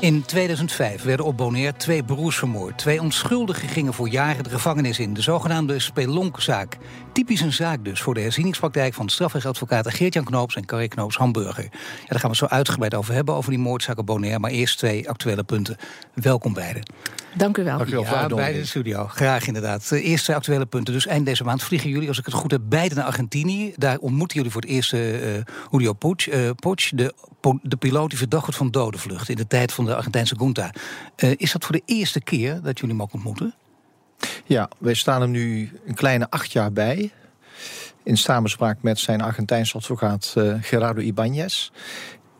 In 2005 werden op Bonaire twee broers vermoord. Twee onschuldigen gingen voor jaren de gevangenis in. De zogenaamde spelonkzaak. Typisch een zaak dus voor de herzieningspraktijk van strafrechtadvocaten Geert-Jan Knoops en Carrie Knoops Hamburger. Ja, daar gaan we het zo uitgebreid over hebben, over die moordzaak op Bonaire. Maar eerst twee actuele punten. Welkom beiden. Dank u wel. Dank u wel Ja, in de studio. Graag inderdaad. De eerste actuele punten. Dus eind deze maand vliegen jullie, als ik het goed heb, beide naar Argentinië. Daar ontmoeten jullie voor het eerst eh eh, Julio eh, Puig, de, de piloot die verdacht wordt van dodenvlucht in de tijd van de Argentijnse junta. Eh, is dat voor de eerste keer dat jullie hem ook ontmoeten? Ja, wij staan hem nu een kleine acht jaar bij. In samenspraak met zijn Argentijnse advocaat eh, Gerardo Ibanez.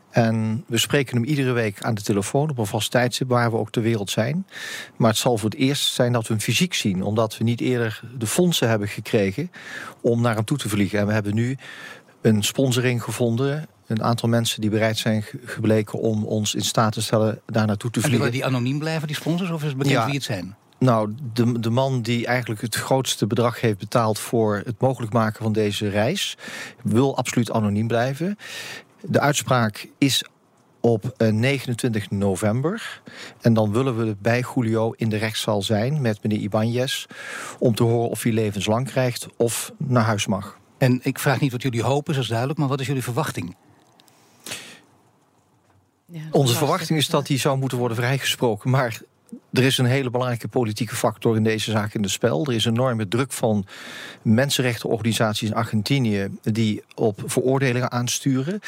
En we spreken hem iedere week aan de telefoon op een vast tijdstip waar we ook ter wereld zijn. Maar het zal voor het eerst zijn dat we hem fysiek zien, omdat we niet eerder de fondsen hebben gekregen om naar hem toe te vliegen. En we hebben nu een sponsoring gevonden. Een aantal mensen die bereid zijn ge- gebleken om ons in staat te stellen daar naartoe te En willen vliegen. die anoniem blijven, die sponsors, of is het bekend Ja. wie het zijn? Nou, de, de man die eigenlijk het grootste bedrag heeft betaald voor het mogelijk maken van deze reis, wil absoluut anoniem blijven. De uitspraak is op eh, 29 november. En dan willen we bij Julio in de rechtszaal zijn met meneer Ibanez. Om te horen of hij levenslang krijgt of naar huis mag. En ik vraag niet wat jullie hopen, dat is duidelijk, maar wat is jullie verwachting? Ja, Onze verwachting is dat hij zou moeten worden vrijgesproken. Maar er is een hele belangrijke politieke factor in deze zaak in de spel. Er is enorme druk van mensenrechtenorganisaties in Argentinië die op veroordelingen aansturen.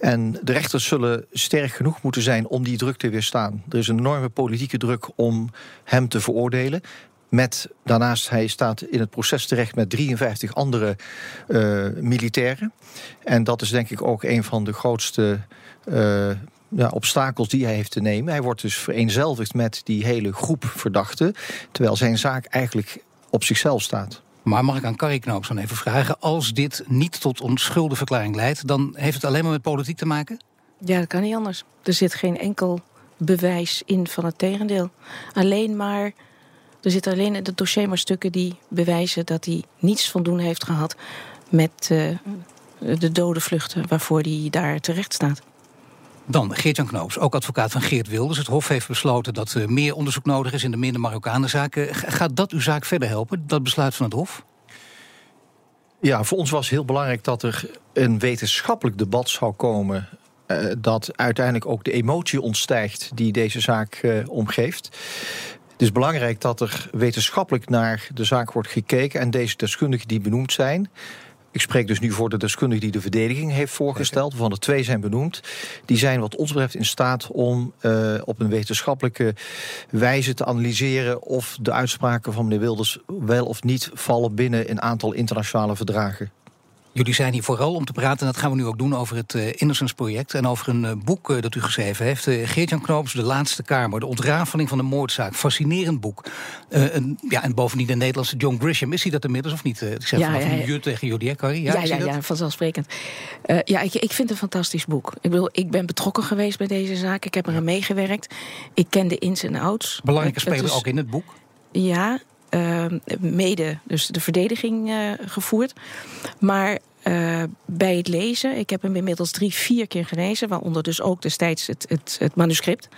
En de rechters zullen sterk genoeg moeten zijn om die druk te weerstaan. Er is een enorme politieke druk om hem te veroordelen. Met, daarnaast, hij staat in het proces terecht met 53 andere eh, militairen. En dat is denk ik ook een van de grootste eh, ja, obstakels die hij heeft te nemen. Hij wordt dus vereenzelvigd met die hele groep verdachten. Terwijl zijn zaak eigenlijk op zichzelf staat. Maar mag ik aan Carrie Knoops dan even vragen, als dit niet tot onschuldenverklaring leidt, dan heeft het alleen maar met politiek te maken? Ja, dat kan niet anders. Er zit geen enkel bewijs in van het tegendeel. Alleen maar, er zitten alleen in het dossier maar stukken die bewijzen dat hij niets van doen heeft gehad met eh, de dode vluchten waarvoor hij daar terecht staat. Dan Geert-Jan Knoops, ook advocaat van Geert Wilders. Het Hof heeft besloten dat er meer onderzoek nodig is in de minder Marokkanenzaken. G- Gaat dat uw zaak verder helpen, dat besluit van het Hof? Ja, voor ons was heel belangrijk dat er een wetenschappelijk debat zou komen. eh, dat uiteindelijk ook de emotie ontstijgt die deze zaak eh, omgeeft. Het is belangrijk dat er wetenschappelijk naar de zaak wordt gekeken. En deze deskundigen die benoemd zijn. Ik spreek dus nu voor de deskundigen die de verdediging heeft voorgesteld, waarvan er twee zijn benoemd. Die zijn wat ons betreft in staat om eh, op een wetenschappelijke wijze te analyseren of de uitspraken van meneer Wilders wel of niet vallen binnen een aantal internationale verdragen. Jullie zijn hier vooral om te praten, en dat gaan we nu ook doen, over het eh, Innocence Project en over een eh, boek eh, dat u geschreven heeft. Eh, Geert-Jan Knoops, De Laatste Kamer, de ontrafeling van de moordzaak. Fascinerend boek. Eh, en, ja, en bovendien de Nederlandse John Grisham. Is hij dat inmiddels of niet? Eh, ik zeg Ja, vanaf ja, een ja. tegen jullie, hè, Carrie? Ja, ja, ja, vanzelfsprekend. Eh, ja, ik, ik vind het een fantastisch boek. Ik bedoel, ik ben betrokken geweest bij deze zaak. Ik heb eraan meegewerkt. Ik ken de ins en outs. Belangrijke speler ook in het boek. Ja, eh, mede dus de verdediging eh, gevoerd. Maar eh, bij het lezen, ik heb hem inmiddels drie, vier keer gelezen, waaronder dus ook destijds het, het, het manuscript,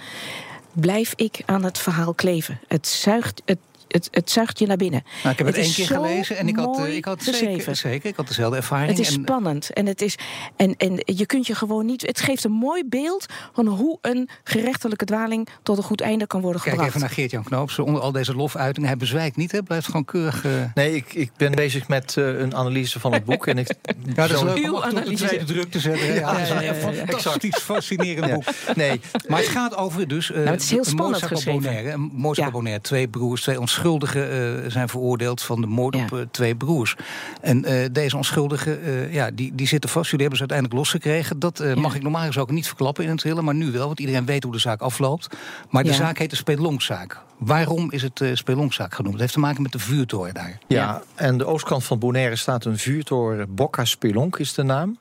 blijf ik aan het verhaal kleven. Het zuigt, het, het, het zuigt je naar binnen. Nou, ik heb het, Het één keer gelezen en ik had, eh, mooi ik had zeker, zeker, ik had dezelfde ervaring. Het is en, spannend en, het is, en, en je kunt je gewoon niet. Het geeft een mooi beeld van hoe een gerechtelijke dwaling tot een goed einde kan worden Kijk gebracht. even naar Geert-Jan Knoops. Onder al deze lofuitingen, hij bezwijkt niet, hè? blijft gewoon keurig... eh, Nee, ik, ik ben bezig met eh, een analyse van het boek. En ik, Ja, dat is leuk om op de tweede druk te zetten. Ja, Ja, ja, ja, ja, ja. fantastisch fascinerend Ja. boek. Nee, Maar het gaat over dus... eh, het is heel spannend geschreven. Bonaire. Een moordzaak Ja. op Bonaire. Twee broers, twee onschuldigen eh, zijn veroordeeld... van de moord Ja. op eh, twee broers. En eh, deze onschuldigen, eh, ja, die, die zitten vast. Jullie hebben ze uiteindelijk losgekregen. Dat eh, Ja. mag ik normaal gesproken niet verklappen in het hele... maar nu wel, want iedereen weet hoe de zaak afloopt. Maar de Ja. zaak heet de Spelonkzaak. Waarom is het uh, Spelonkzaak genoemd? Het heeft te maken met de vuurtoren daar. Ja, en de oostkant van Bonaire staat een vuurtoren. Boca Spelonk is de naam.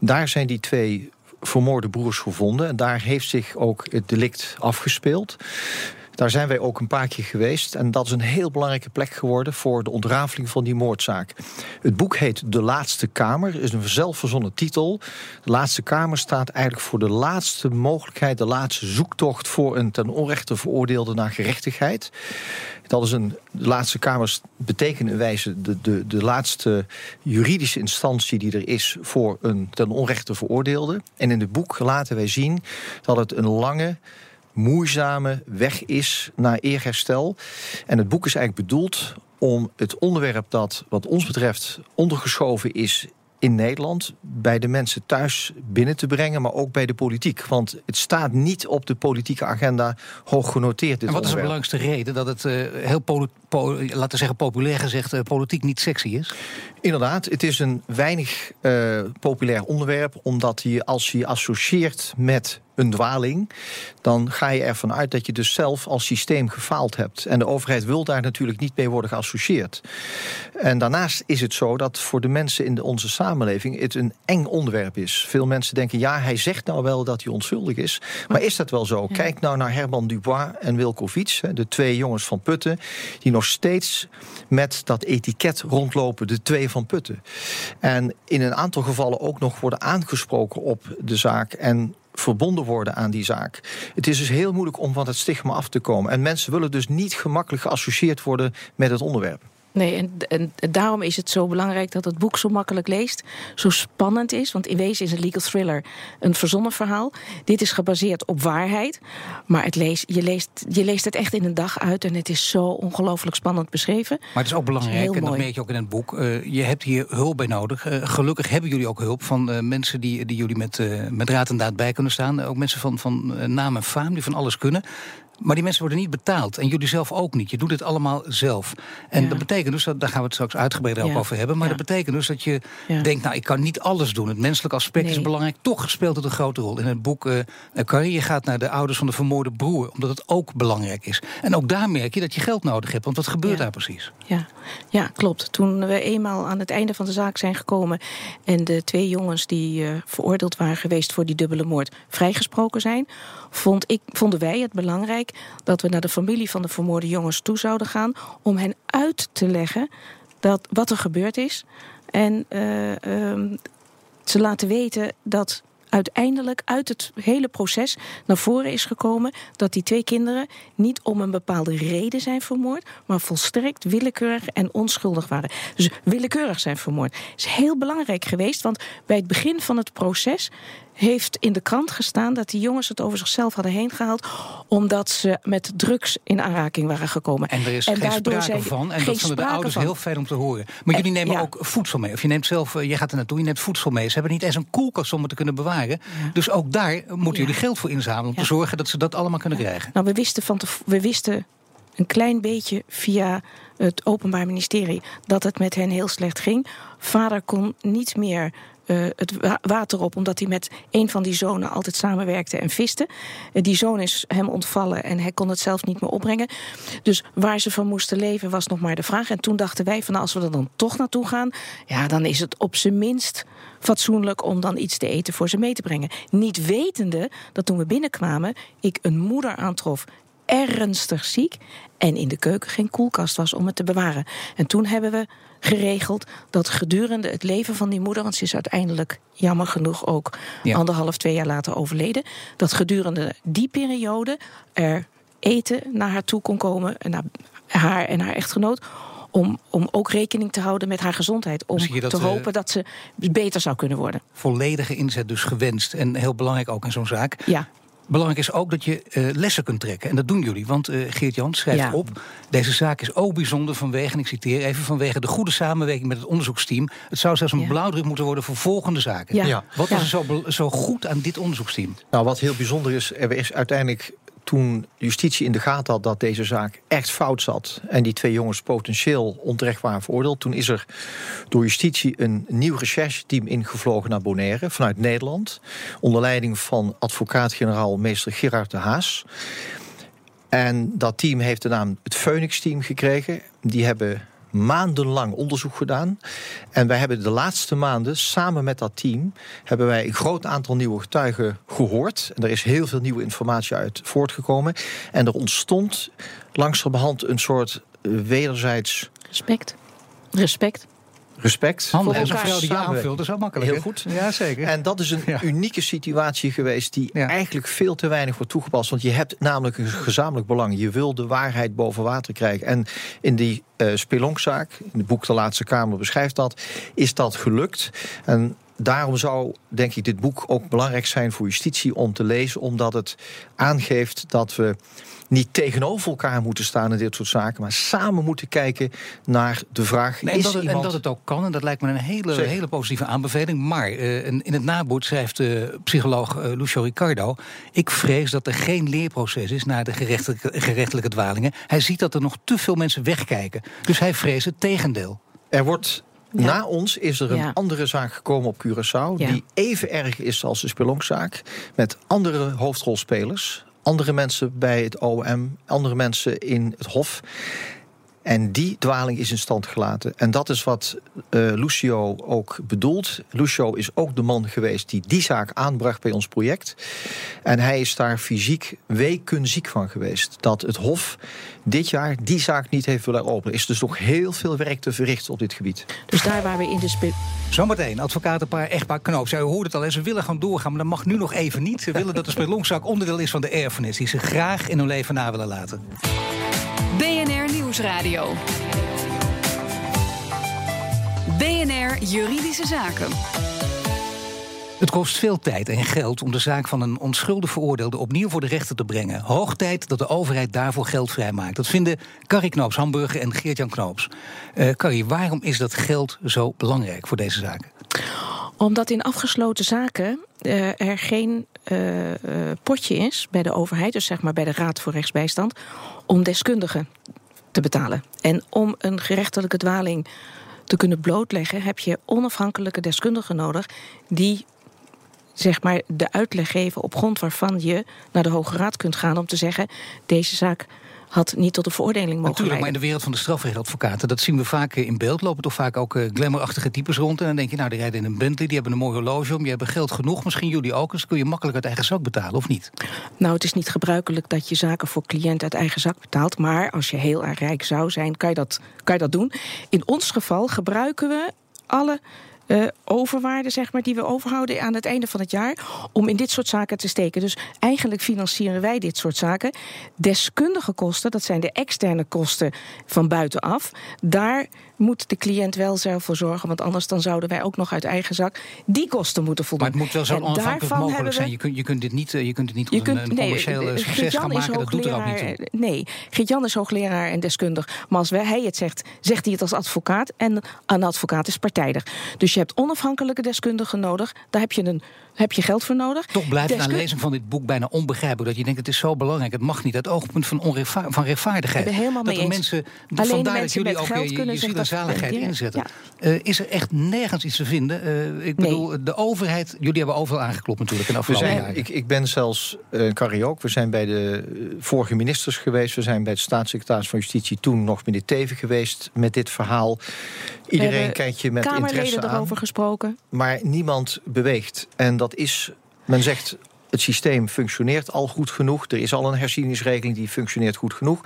Daar zijn die twee vermoorde broers gevonden. En daar heeft zich ook het delict afgespeeld. Daar zijn wij ook een paar keer geweest. En dat is een heel belangrijke plek geworden voor de ontrafeling van die moordzaak. Het boek heet De Laatste Kamer. Is een zelfverzonnen titel. De Laatste Kamer staat eigenlijk voor de laatste mogelijkheid, de laatste zoektocht voor een ten onrechte veroordeelde naar gerechtigheid. Dat is een, de laatste kamers betekent in wijze de, de, de laatste juridische instantie die er is voor een ten onrechte veroordeelde. En in het boek laten wij zien dat het een lange, moeizame weg is naar eerherstel. En het boek is eigenlijk bedoeld om het onderwerp dat wat ons betreft ondergeschoven is in Nederland bij de mensen thuis binnen te brengen, maar ook bij de politiek. Want het staat niet op de politieke agenda hoog genoteerd. Dit en wat is de belangrijkste reden dat het uh, heel, laten we zeggen, populair gezegd, uh, politiek niet sexy is? Inderdaad, het is een weinig uh, populair onderwerp, omdat je als je associeert met een dwaling, dan ga je ervan uit dat je dus zelf als systeem gefaald hebt. En de overheid wil daar natuurlijk niet mee worden geassocieerd. En daarnaast is het zo dat voor de mensen in de, onze samenleving het een eng onderwerp is. Veel mensen denken, ja, hij zegt nou wel dat hij onschuldig is. Maar is dat wel zo? Kijk nou naar Herman Dubois en Wilco Fiets, de twee jongens van Putten, die nog steeds met dat etiket rondlopen, de twee van Putten. En in een aantal gevallen ook nog worden aangesproken op de zaak. En verbonden worden aan die zaak. Het is dus heel moeilijk om van het stigma af te komen. En mensen willen dus niet gemakkelijk geassocieerd worden met het onderwerp. Nee, en, en, daarom is het zo belangrijk dat het boek zo makkelijk leest, zo spannend is. Want in wezen is een legal thriller een verzonnen verhaal. Dit is gebaseerd op waarheid. Maar het leest, je, leest, je leest het echt in een dag uit en het is zo ongelooflijk spannend beschreven. Maar het is ook belangrijk, en dat merk je ook in het boek. Uh, je hebt hier hulp bij nodig. Uh, gelukkig hebben jullie ook hulp van uh, mensen die, die jullie met, met raad en daad bij kunnen staan. Ook mensen van, van naam en faam die van alles kunnen. Maar die mensen worden niet betaald. En jullie zelf ook niet. Je doet het allemaal zelf. En dat betekent dus, dat, daar gaan we het straks uitgebreider ja. over hebben. Maar dat betekent dus dat je denkt, nou, ik kan niet alles doen. Het menselijke aspect is belangrijk. Toch speelt het een grote rol. In het boek uh, Carrie gaat naar de ouders van de vermoorde broer. Omdat het ook belangrijk is. En ook daar merk je dat je geld nodig hebt. Want wat gebeurt daar precies? Ja. ja, klopt. Toen we eenmaal aan het einde van de zaak zijn gekomen. En de twee jongens die uh, veroordeeld waren geweest voor die dubbele moord vrijgesproken zijn. Vond ik, vonden wij het belangrijk dat we naar de familie van de vermoorde jongens toe zouden gaan om hen uit te leggen dat, wat er gebeurd is. En uh, ze laten weten dat uiteindelijk uit het hele proces naar voren is gekomen dat die twee kinderen niet om een bepaalde reden zijn vermoord, maar volstrekt willekeurig en onschuldig waren. Dus willekeurig zijn vermoord. Is heel belangrijk geweest, want bij het begin van het proces heeft in de krant gestaan dat die jongens het over zichzelf hadden heen gehaald. omdat ze met drugs in aanraking waren gekomen. En er is en geen sprake van. En dat vonden de ouders heel fijn om te horen. Maar jullie nemen ook voedsel mee. Of je neemt zelf, eh, je gaat er naartoe, je neemt voedsel mee. Ze hebben niet eens een koelkast om het te kunnen bewaren. Dus ook daar moeten jullie geld voor inzamelen. om te zorgen dat ze dat allemaal kunnen krijgen. Nou, we wisten, van te, we wisten een klein beetje via het Openbaar Ministerie dat het met hen heel slecht ging. Vader kon niet meer uh, het water op, omdat hij met een van die zonen altijd samenwerkte en viste. Uh, die zoon is hem ontvallen en hij kon het zelf niet meer opbrengen. Dus waar ze van moesten leven was nog maar de vraag. En toen dachten wij van als we er dan toch naartoe gaan, ja, dan is het op zijn minst fatsoenlijk om dan iets te eten voor ze mee te brengen. Niet wetende dat toen we binnenkwamen, ik een moeder aantrof ernstig ziek en in de keuken geen koelkast was om het te bewaren. En toen hebben we geregeld dat gedurende het leven van die moeder, want ze is uiteindelijk jammer genoeg ook anderhalf, twee jaar later overleden, dat gedurende die periode er eten naar haar toe kon komen, naar haar en haar echtgenoot. Om, om ook rekening te houden met haar gezondheid. Om te hopen dat ze beter zou kunnen worden. Volledige inzet dus gewenst. En heel belangrijk ook in zo'n zaak. Ja. Belangrijk is ook dat je uh, lessen kunt trekken. En dat doen jullie. Want uh, Geert-Jan schrijft op... deze zaak is ook bijzonder vanwege, en ik citeer even... vanwege de goede samenwerking met het onderzoeksteam. Het zou zelfs een ja. blauwdruk moeten worden voor volgende zaken. Ja. Wat is er zo, zo goed aan dit onderzoeksteam? Nou, wat heel bijzonder is... er is uiteindelijk toen justitie in de gaten had dat deze zaak echt fout zat en die twee jongens potentieel onterecht waren veroordeeld, toen is er door justitie een nieuw rechercheteam ingevlogen naar Bonaire vanuit Nederland, onder leiding van advocaat-generaal meester Gerard de Haas. En dat team heeft de naam het Phoenix-team gekregen. Die hebben maandenlang onderzoek gedaan. En wij hebben de laatste maanden samen met dat team hebben wij een groot aantal nieuwe getuigen gehoord. En er is heel veel nieuwe informatie uit voortgekomen. En er ontstond langzamerhand een soort eh, wederzijds Respect. Respect. Respect. Handen voor elkaar die aanvult, dat is ook makkelijk. Heel goed. Ja, zeker. En dat is een Ja. unieke situatie geweest die Ja. eigenlijk veel te weinig wordt toegepast. Want je hebt namelijk een gezamenlijk belang. Je wil de waarheid boven water krijgen. En in die eh spelonkzaak, in het boek De Laatste Kamer beschrijft dat, is dat gelukt. En daarom zou, denk ik, dit boek ook belangrijk zijn voor justitie om te lezen. Omdat het aangeeft dat we niet tegenover elkaar moeten staan in dit soort zaken, maar samen moeten kijken naar de vraag: Nee, en, is dat het, en iemand dat het ook kan, en dat lijkt me een hele, Zeker. hele positieve aanbeveling. Maar eh, in het naboet schrijft eh, psycholoog eh, Lucio Ricardo... ik vrees dat er geen leerproces is naar de gerechtelijke, gerechtelijke dwalingen. Hij ziet dat er nog te veel mensen wegkijken. Dus hij vreest het tegendeel. Er wordt. Ja. Na ons is er een Ja. andere zaak gekomen op Curaçao. Die even erg is als de spelonkzaak. Met andere hoofdrolspelers. Andere mensen bij het OM. Andere mensen in het Hof. En die dwaling is in stand gelaten. En dat is wat eh, Lucio ook bedoelt. Lucio is ook de man geweest die die zaak aanbracht bij ons project. En hij is daar fysiek wekenziek van geweest. Dat het Hof dit jaar die zaak niet heeft willen openen. Er is dus nog heel veel werk te verrichten op dit gebied. Dus daar waar we in de spe- Zometeen, advocatenpaar Echtpaar Knoop. Zij hoort het al, en ze willen gewoon doorgaan, maar dat mag nu nog even niet. Ze willen dat de spelonkzak onderdeel is van de erfenis... die ze graag in hun leven na willen laten. BNR Nieuwsradio. BNR Juridische Zaken. Het kost veel tijd en geld om de zaak van een onschuldig veroordeelde opnieuw voor de rechter te brengen. Hoog tijd dat de overheid daarvoor geld vrijmaakt. Dat vinden Carrie Knoops Hamburger en Geert-Jan Knoops. Eh Carrie, waarom is dat geld zo belangrijk voor deze zaken? Omdat in afgesloten zaken eh, er geen eh, eh, potje is bij de overheid, dus zeg maar bij de Raad voor Rechtsbijstand, om deskundigen te betalen. En om een gerechtelijke dwaling te kunnen blootleggen, heb je onafhankelijke deskundigen nodig die zeg maar de uitleg geven op grond waarvan je naar de Hoge Raad kunt gaan om te zeggen deze zaak had niet tot een veroordeling mogen Natuurlijk, maar in de wereld van de strafrechtadvocaten, dat zien we vaak eh, in beeld. Lopen toch vaak ook eh, glamourachtige types rond. En dan denk je, nou, die rijden in een Bentley, die hebben een mooi horloge om, die hebben geld genoeg. Misschien jullie ook, dus kun je makkelijk uit eigen zak betalen, of niet? Nou, het is niet gebruikelijk dat je zaken voor cliënt uit eigen zak betaalt. Maar als je heel erg rijk zou zijn, kan je dat, kan je dat doen. In ons geval gebruiken we alle eh overwaarden zeg maar, die we overhouden aan het einde van het jaar. om in dit soort zaken te steken. Dus eigenlijk financieren wij dit soort zaken. Deskundige kosten, dat zijn de externe kosten van buitenaf. Daar moet de cliënt wel zelf voor zorgen. Want anders dan zouden wij ook nog uit eigen zak die kosten moeten voldoen. Maar het moet wel zo onafhankelijk mogelijk zijn. Je kunt, je kunt dit niet, eh, je kunt het niet je een, kunt, een commercieel eh, eh, succes gaan maken. Dat doet er ook niet toe. Nee, Geert-Jan is hoogleraar en deskundig. Maar als hij het zegt, zegt hij het als advocaat. En een advocaat is partijdig. Dus je hebt onafhankelijke deskundigen nodig. Daar heb je, een, heb je geld voor nodig. Toch blijft na Desku- lezing van dit boek bijna onbegrijpelijk. Dat je denkt, het is zo belangrijk, het mag niet. Het oogpunt van, van rechtvaardigheid. Ik ben helemaal dat mee er eens. mensen, Alleen vandaar dat jullie met ook geld eh, je, kunnen je ziel en dat zaligheid inzetten. Ja. Eh, is er echt nergens iets te vinden? Eh, ik bedoel, de overheid, jullie hebben overal aangeklopt natuurlijk in de We afgelopen zijn, jaren. ik, ik ben zelfs uh, Carrie ook. We zijn bij de eh, vorige ministers geweest. We zijn bij de staatssecretaris van Justitie toen nog meneer Teven geweest met dit verhaal. Iedereen kijkt je met interesse Kamerleden aan. erover gesproken. Maar niemand beweegt. En dat is, men zegt, het systeem functioneert al goed genoeg. Er is al een herzieningsregeling die functioneert goed genoeg.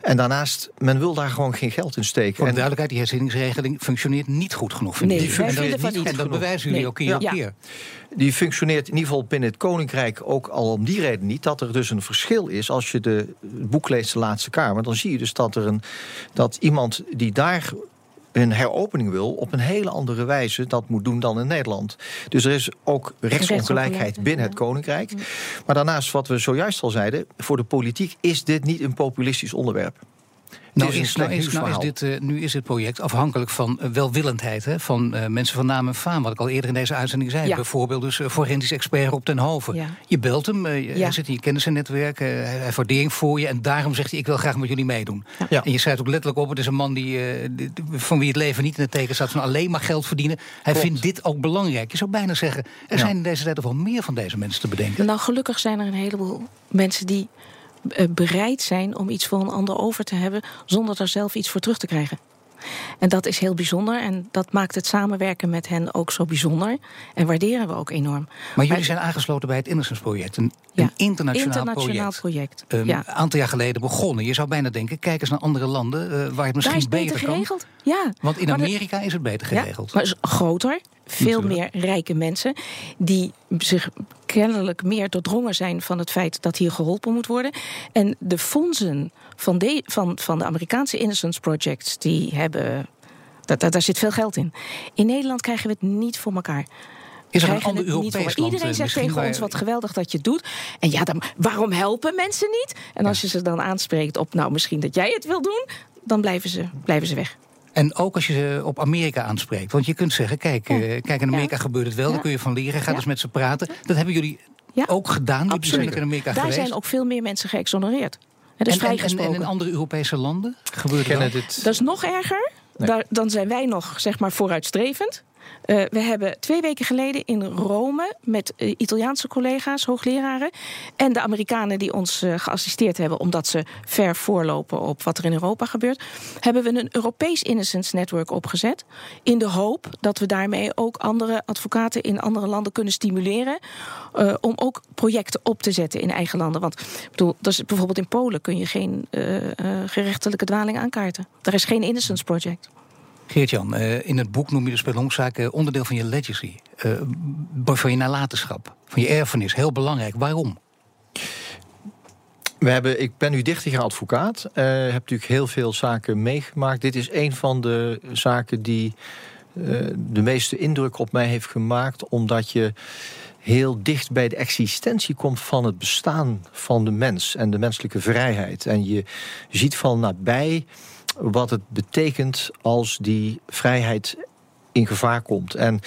En daarnaast, men wil daar gewoon geen geld in steken. Voor de duidelijkheid, die herzieningsregeling functioneert niet goed genoeg. Nee, vinden van niet en dat bewijzen jullie Nee. ook keer op Ja. keer. die functioneert in ieder geval binnen het Koninkrijk ook al om die reden niet. Dat er dus een verschil is als je de het boek leest, de Laatste Kamer. Dan zie je dus dat er een dat iemand die daar een heropening wil, op een hele andere wijze dat moet doen dan in Nederland. Dus er is ook rechtsongelijkheid binnen het Koninkrijk. Maar daarnaast, wat we zojuist al zeiden, voor de politiek is dit niet een populistisch onderwerp. Nou is een is, nou, is, nou is dit, eh, nu is dit project afhankelijk van eh, welwillendheid hè, van eh, mensen van naam en faam. Wat ik al eerder in deze uitzending zei. Ja. Bijvoorbeeld dus forensisch expert op ten Hoven. Ja. Je belt hem, je- Ja. hij zit in je kennisnetwerk, hij heeft waardering voor je. En daarom zegt hij, ik wil graag met jullie meedoen. En je schrijft ook letterlijk op, het is een man die, van wie het leven niet in het teken staat van alleen maar geld verdienen. Hij Klopt. vindt dit ook belangrijk. Je zou bijna zeggen, er zijn in deze tijd toch wel meer van deze mensen te bedenken. Nou, gelukkig zijn er een heleboel mensen die bereid zijn om iets voor een ander over te hebben zonder daar zelf iets voor terug te krijgen. En dat is heel bijzonder. En dat maakt het samenwerken met hen ook zo bijzonder. En waarderen we ook enorm. Maar jullie zijn aangesloten bij het Innocence Project. Een, Ja, een internationaal, Internationaal project. Een ja. aantal jaar geleden begonnen. Je zou bijna denken, kijk eens naar andere landen eh, waar het misschien beter kan. geregeld. Ja. Want in de- Amerika is het beter Ja, geregeld. maar is groter, veel meer rijke mensen die zich kennelijk meer doordrongen zijn van het feit dat hier geholpen moet worden. En de fondsen van de, van, van de Amerikaanse Innocence Projects, die hebben. Dat, dat, daar zit veel geld in. In Nederland krijgen we het niet voor elkaar. Is er een ander Europees land, Iedereen eh, zegt tegen ons wat geweldig dat je het doet. En ja, dan, waarom helpen mensen niet? En als je ze dan aanspreekt op, nou misschien dat jij het wil doen, dan blijven ze, blijven ze weg. En ook als je ze op Amerika aanspreekt. Want je kunt zeggen, kijk, eh, kijk in Amerika Ja. gebeurt het wel. Daar kun je van leren. Ga Ja. dus met ze praten. Dat hebben jullie Ja. ook gedaan. Jullie zijn in Amerika Daar geweest. zijn ook veel meer mensen geëxonereerd. Het is en, en, en, vrijgesproken. en in andere Europese landen gebeurt dit. Dat is nog erger. Nee. Daar, dan zijn wij nog zeg maar vooruitstrevend. Eh, we hebben twee weken geleden in Rome met eh, Italiaanse collega's, hoogleraren. en de Amerikanen die ons eh, geassisteerd hebben, omdat ze ver voorlopen op wat er in Europa gebeurt. hebben we een Europees Innocence Network opgezet. In de hoop dat we daarmee ook andere advocaten in andere landen kunnen stimuleren. om ook projecten op te zetten in eigen landen. Want bedoel, is, bijvoorbeeld in Polen kun je geen gerechtelijke dwaling aankaarten. Er is geen Innocence Project. Geert-Jan, eh, in het boek noem je de spelonzaak eh, onderdeel van je legacy. eh, van je nalatenschap, van je erfenis. Heel belangrijk. Waarom? We hebben, ik ben nu 30 jaar advocaat. eh heb natuurlijk heel veel zaken meegemaakt. Dit is een van de zaken die de meeste indruk op mij heeft gemaakt. Omdat je heel dicht bij de existentie komt van het bestaan van de mens en de menselijke vrijheid. En je ziet van nabij wat het betekent als die vrijheid in gevaar komt. En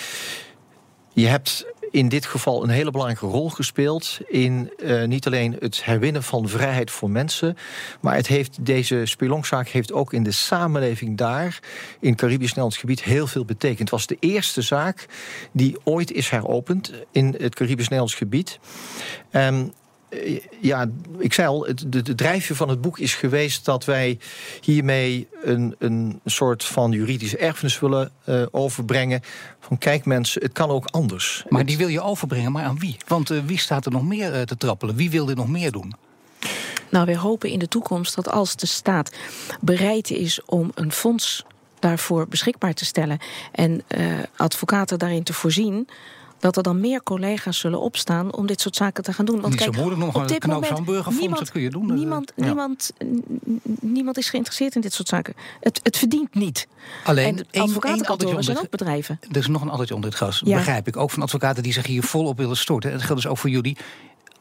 je hebt in dit geval een hele belangrijke rol gespeeld in eh, niet alleen het herwinnen van vrijheid voor mensen, maar het heeft, deze spelonkzaak heeft ook in de samenleving daar, in het Caribisch Nederlands gebied, heel veel betekend. Het was de eerste zaak die ooit is heropend in het Caribisch Nederlands gebied. Eh, ja, ik zei al, het, de, de drijfveer van het boek is geweest dat wij hiermee een, een soort van juridische erfenis willen eh, overbrengen. Van kijk mensen, het kan ook anders. Maar die wil je overbrengen, maar aan wie? Want eh, wie staat er nog meer eh, te trappelen? Wie wil dit nog meer doen? Nou, wij hopen in de toekomst dat als de staat bereid is om een fonds daarvoor beschikbaar te stellen en eh, advocaten daarin te voorzien. Dat er dan meer collega's zullen opstaan om dit soort zaken te gaan doen. Want Niet zo kijk, moeilijk, nog op een dit moment niemand- dat kun je doen. Niemand, Ja. niemand, niemand is geïnteresseerd in dit soort zaken. Het, het verdient niet. Alleen en advocatenkantoren zijn ook bedrijven. Er is nog een addertje onder het gras. Ja. Begrijp ik. Ook van advocaten die zich hier volop willen storten. En dat geldt dus ook voor jullie.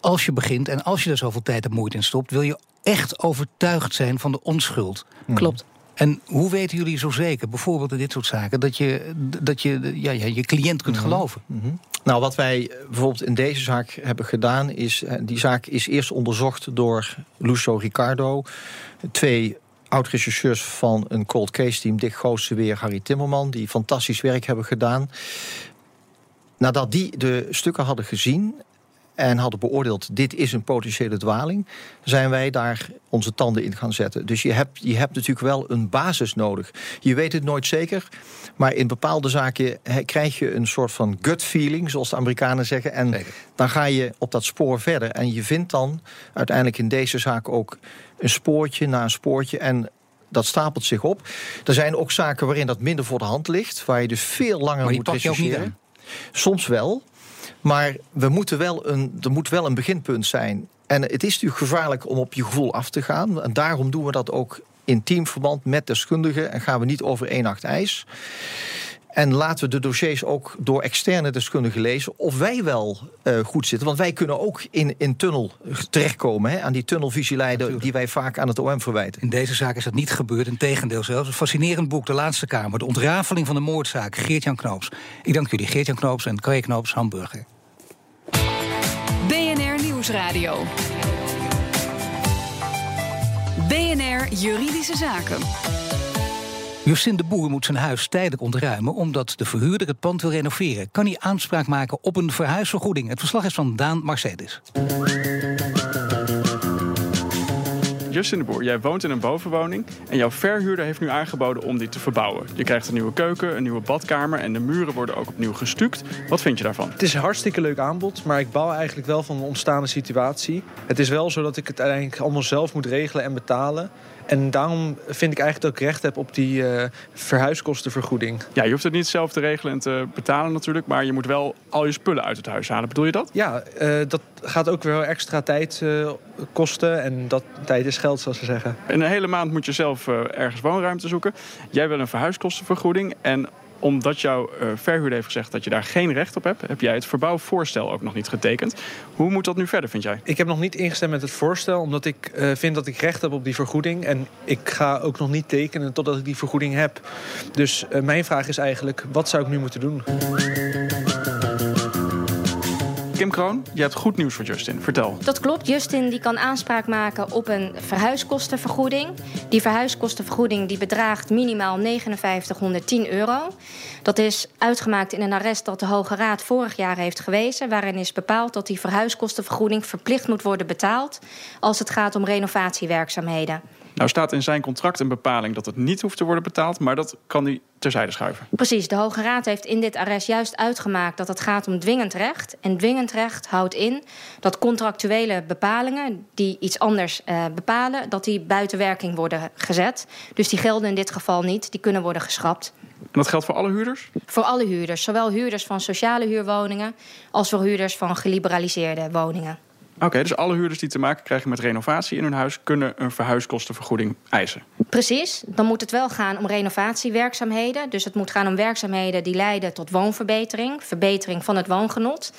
Als je begint en als je er zoveel tijd en moeite in stopt, wil je echt overtuigd zijn van de onschuld. Klopt. En hoe weten jullie zo zeker, bijvoorbeeld in dit soort zaken, dat je dat je, ja, ja, je cliënt kunt geloven? Nou, wat wij bijvoorbeeld in deze zaak hebben gedaan, is eh, die zaak is eerst onderzocht door Lucio Ricardo, twee oud-rechercheurs van een cold case team, Dick weer, Harry Timmerman, die fantastisch werk hebben gedaan. Nadat die de stukken hadden gezien en hadden beoordeeld, dit is een potentiële dwaling, zijn wij daar onze tanden in gaan zetten. Dus je hebt, je hebt natuurlijk wel een basis nodig. Je weet het nooit zeker, maar in bepaalde zaken krijg je een soort van gut feeling, zoals de Amerikanen zeggen. En Zeker. dan ga je op dat spoor verder. En je vindt dan uiteindelijk in deze zaak ook een spoortje na een spoortje. En dat stapelt zich op. Er zijn ook zaken waarin dat minder voor de hand ligt, waar je dus veel langer moet rechercheren. Soms wel. Maar we moeten wel een, er moet wel een beginpunt zijn. En het is natuurlijk gevaarlijk om op je gevoel af te gaan. En daarom doen we dat ook in teamverband met deskundigen. En gaan we niet over één nacht ijs. En laten we de dossiers ook door externe deskundigen lezen. Of wij wel eh, goed zitten. Want wij kunnen ook in in tunnel terechtkomen. Hè, aan die tunnelvisie leiden Natuurlijk. die wij vaak aan het OM verwijten. In deze zaak is dat niet gebeurd, in tegendeel zelfs. Een fascinerend boek, De Laatste Kamer. De ontrafeling van de moordzaak, Geert-Jan Knoops. Ik dank jullie, Geert-Jan Knoops en Carré Knoops, Hamburger. BNR Juridische Zaken. Justin de Boer moet zijn huis tijdelijk ontruimen... omdat de verhuurder het pand wil renoveren. Kan hij aanspraak maken op een verhuisvergoeding? Het verslag is van Daan Mercedes. Justin de Boer, jij woont in een bovenwoning en jouw verhuurder heeft nu aangeboden om die te verbouwen. Je krijgt een nieuwe keuken, een nieuwe badkamer en de muren worden ook opnieuw gestuukt. Wat vind je daarvan? Het is een hartstikke leuk aanbod, maar ik bouw eigenlijk wel van de ontstaande situatie. Het is wel zo dat ik het uiteindelijk allemaal zelf moet regelen en betalen. En daarom vind ik eigenlijk dat ik recht heb op die uh, verhuiskostenvergoeding. Ja, je hoeft het niet zelf te regelen en te betalen natuurlijk, maar je moet wel al je spullen uit het huis halen. Bedoel je dat? Ja, uh, dat gaat ook weer extra tijd uh, kosten. En dat tijd is geld, zoals ze zeggen. In een hele maand moet je zelf ergens woonruimte zoeken. Jij wil een verhuiskostenvergoeding en omdat jouw uh, verhuurder heeft gezegd dat je daar geen recht op hebt, heb jij het verbouwvoorstel ook nog niet getekend. Hoe moet dat nu verder, vind jij? Ik heb nog niet ingestemd met het voorstel, omdat ik uh, vind dat ik recht heb op die vergoeding. En ik ga ook nog niet tekenen totdat ik die vergoeding heb. Dus uh, mijn vraag is eigenlijk, wat zou ik nu moeten doen? Kim Kroon, je hebt goed nieuws voor Justin. Vertel. Dat klopt. Justin die kan aanspraak maken op een verhuiskostenvergoeding. Die verhuiskostenvergoeding die bedraagt minimaal 5910 euro. Dat is uitgemaakt in een arrest dat de Hoge Raad vorig jaar heeft gewezen... waarin is bepaald dat die verhuiskostenvergoeding verplicht moet worden betaald... als het gaat om renovatiewerkzaamheden. Nou staat in zijn contract een bepaling dat het niet hoeft te worden betaald, maar dat kan hij terzijde schuiven. Precies, de Hoge Raad heeft in dit arrest juist uitgemaakt dat het gaat om dwingend recht. En dwingend recht houdt in dat contractuele bepalingen die iets anders uh, bepalen, dat die buiten werking worden gezet. Dus die gelden in dit geval niet, die kunnen worden geschrapt. En dat geldt voor alle huurders? Voor alle huurders, zowel huurders van sociale huurwoningen als voor huurders van geliberaliseerde woningen. Oké, dus alle huurders die te maken krijgen met renovatie in hun huis kunnen een verhuiskostenvergoeding eisen. Precies, dan moet het wel gaan om renovatiewerkzaamheden. Dus het moet gaan om werkzaamheden die leiden tot woonverbetering, verbetering van het woongenot.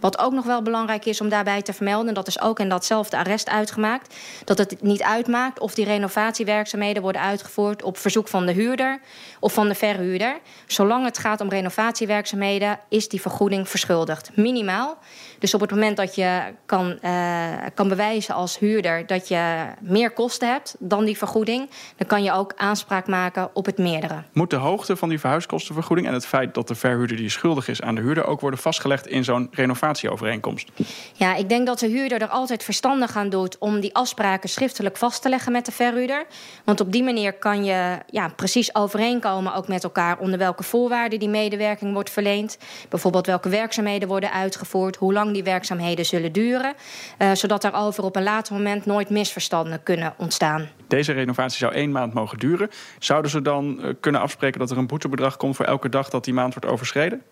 Wat ook nog wel belangrijk is om daarbij te vermelden, dat is ook in datzelfde arrest uitgemaakt, dat het niet uitmaakt of die renovatiewerkzaamheden worden uitgevoerd op verzoek van de huurder of van de verhuurder. Zolang het gaat om renovatiewerkzaamheden, is die vergoeding verschuldigd. Minimaal. Dus op het moment dat je kan, uh, kan bewijzen als huurder dat je meer kosten hebt dan die vergoeding, dan kan je ook aanspraak maken op het meerdere. Moet de hoogte van die verhuiskostenvergoeding en het feit dat de verhuurder die schuldig is aan de huurder ook worden vastgelegd in zo'n renovatieovereenkomst? Ja, ik denk dat de huurder er altijd verstandig aan doet om die afspraken schriftelijk vast te leggen met de verhuurder. Want op die manier kan je ja, precies overeenkomen ook met elkaar onder welke voorwaarden die medewerking wordt verleend. Bijvoorbeeld welke werkzaamheden worden uitgevoerd, hoe lang die werkzaamheden zullen duren. Uh, zodat daarover op een later moment nooit misverstanden kunnen ontstaan. Deze renovatie zou één maand mogen duren. Zouden ze dan uh, kunnen afspreken dat er een boetebedrag komt voor elke dag dat die maand wordt overschreden?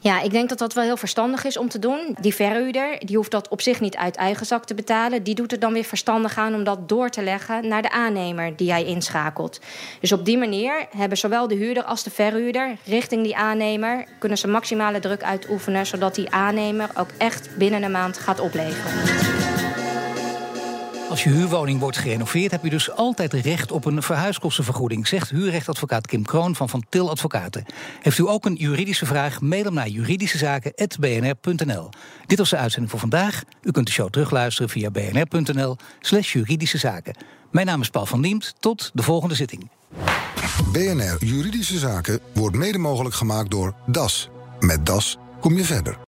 Ja, ik denk dat dat wel heel verstandig is om te doen. Die verhuurder die hoeft dat op zich niet uit eigen zak te betalen. Die doet er dan weer verstandig aan om dat door te leggen naar de aannemer die hij inschakelt. Dus op die manier hebben zowel de huurder als de verhuurder richting die aannemer kunnen ze maximale druk uitoefenen, zodat die aannemer ook echt binnen een maand gaat opleveren. Als je huurwoning wordt gerenoveerd, heb je dus altijd recht op een verhuiskostenvergoeding, zegt huurrechtadvocaat Kim Kroon van Van Til Advocaten. Heeft u ook een juridische vraag? Mail hem naar juridischezaken.bnr.nl. Dit was de uitzending voor vandaag. U kunt de show terugluisteren via bnr.nl/slash juridische zaken. Mijn naam is Paul van Diemt. Tot de volgende zitting. BNR Juridische Zaken wordt mede mogelijk gemaakt door DAS. Met DAS kom je verder.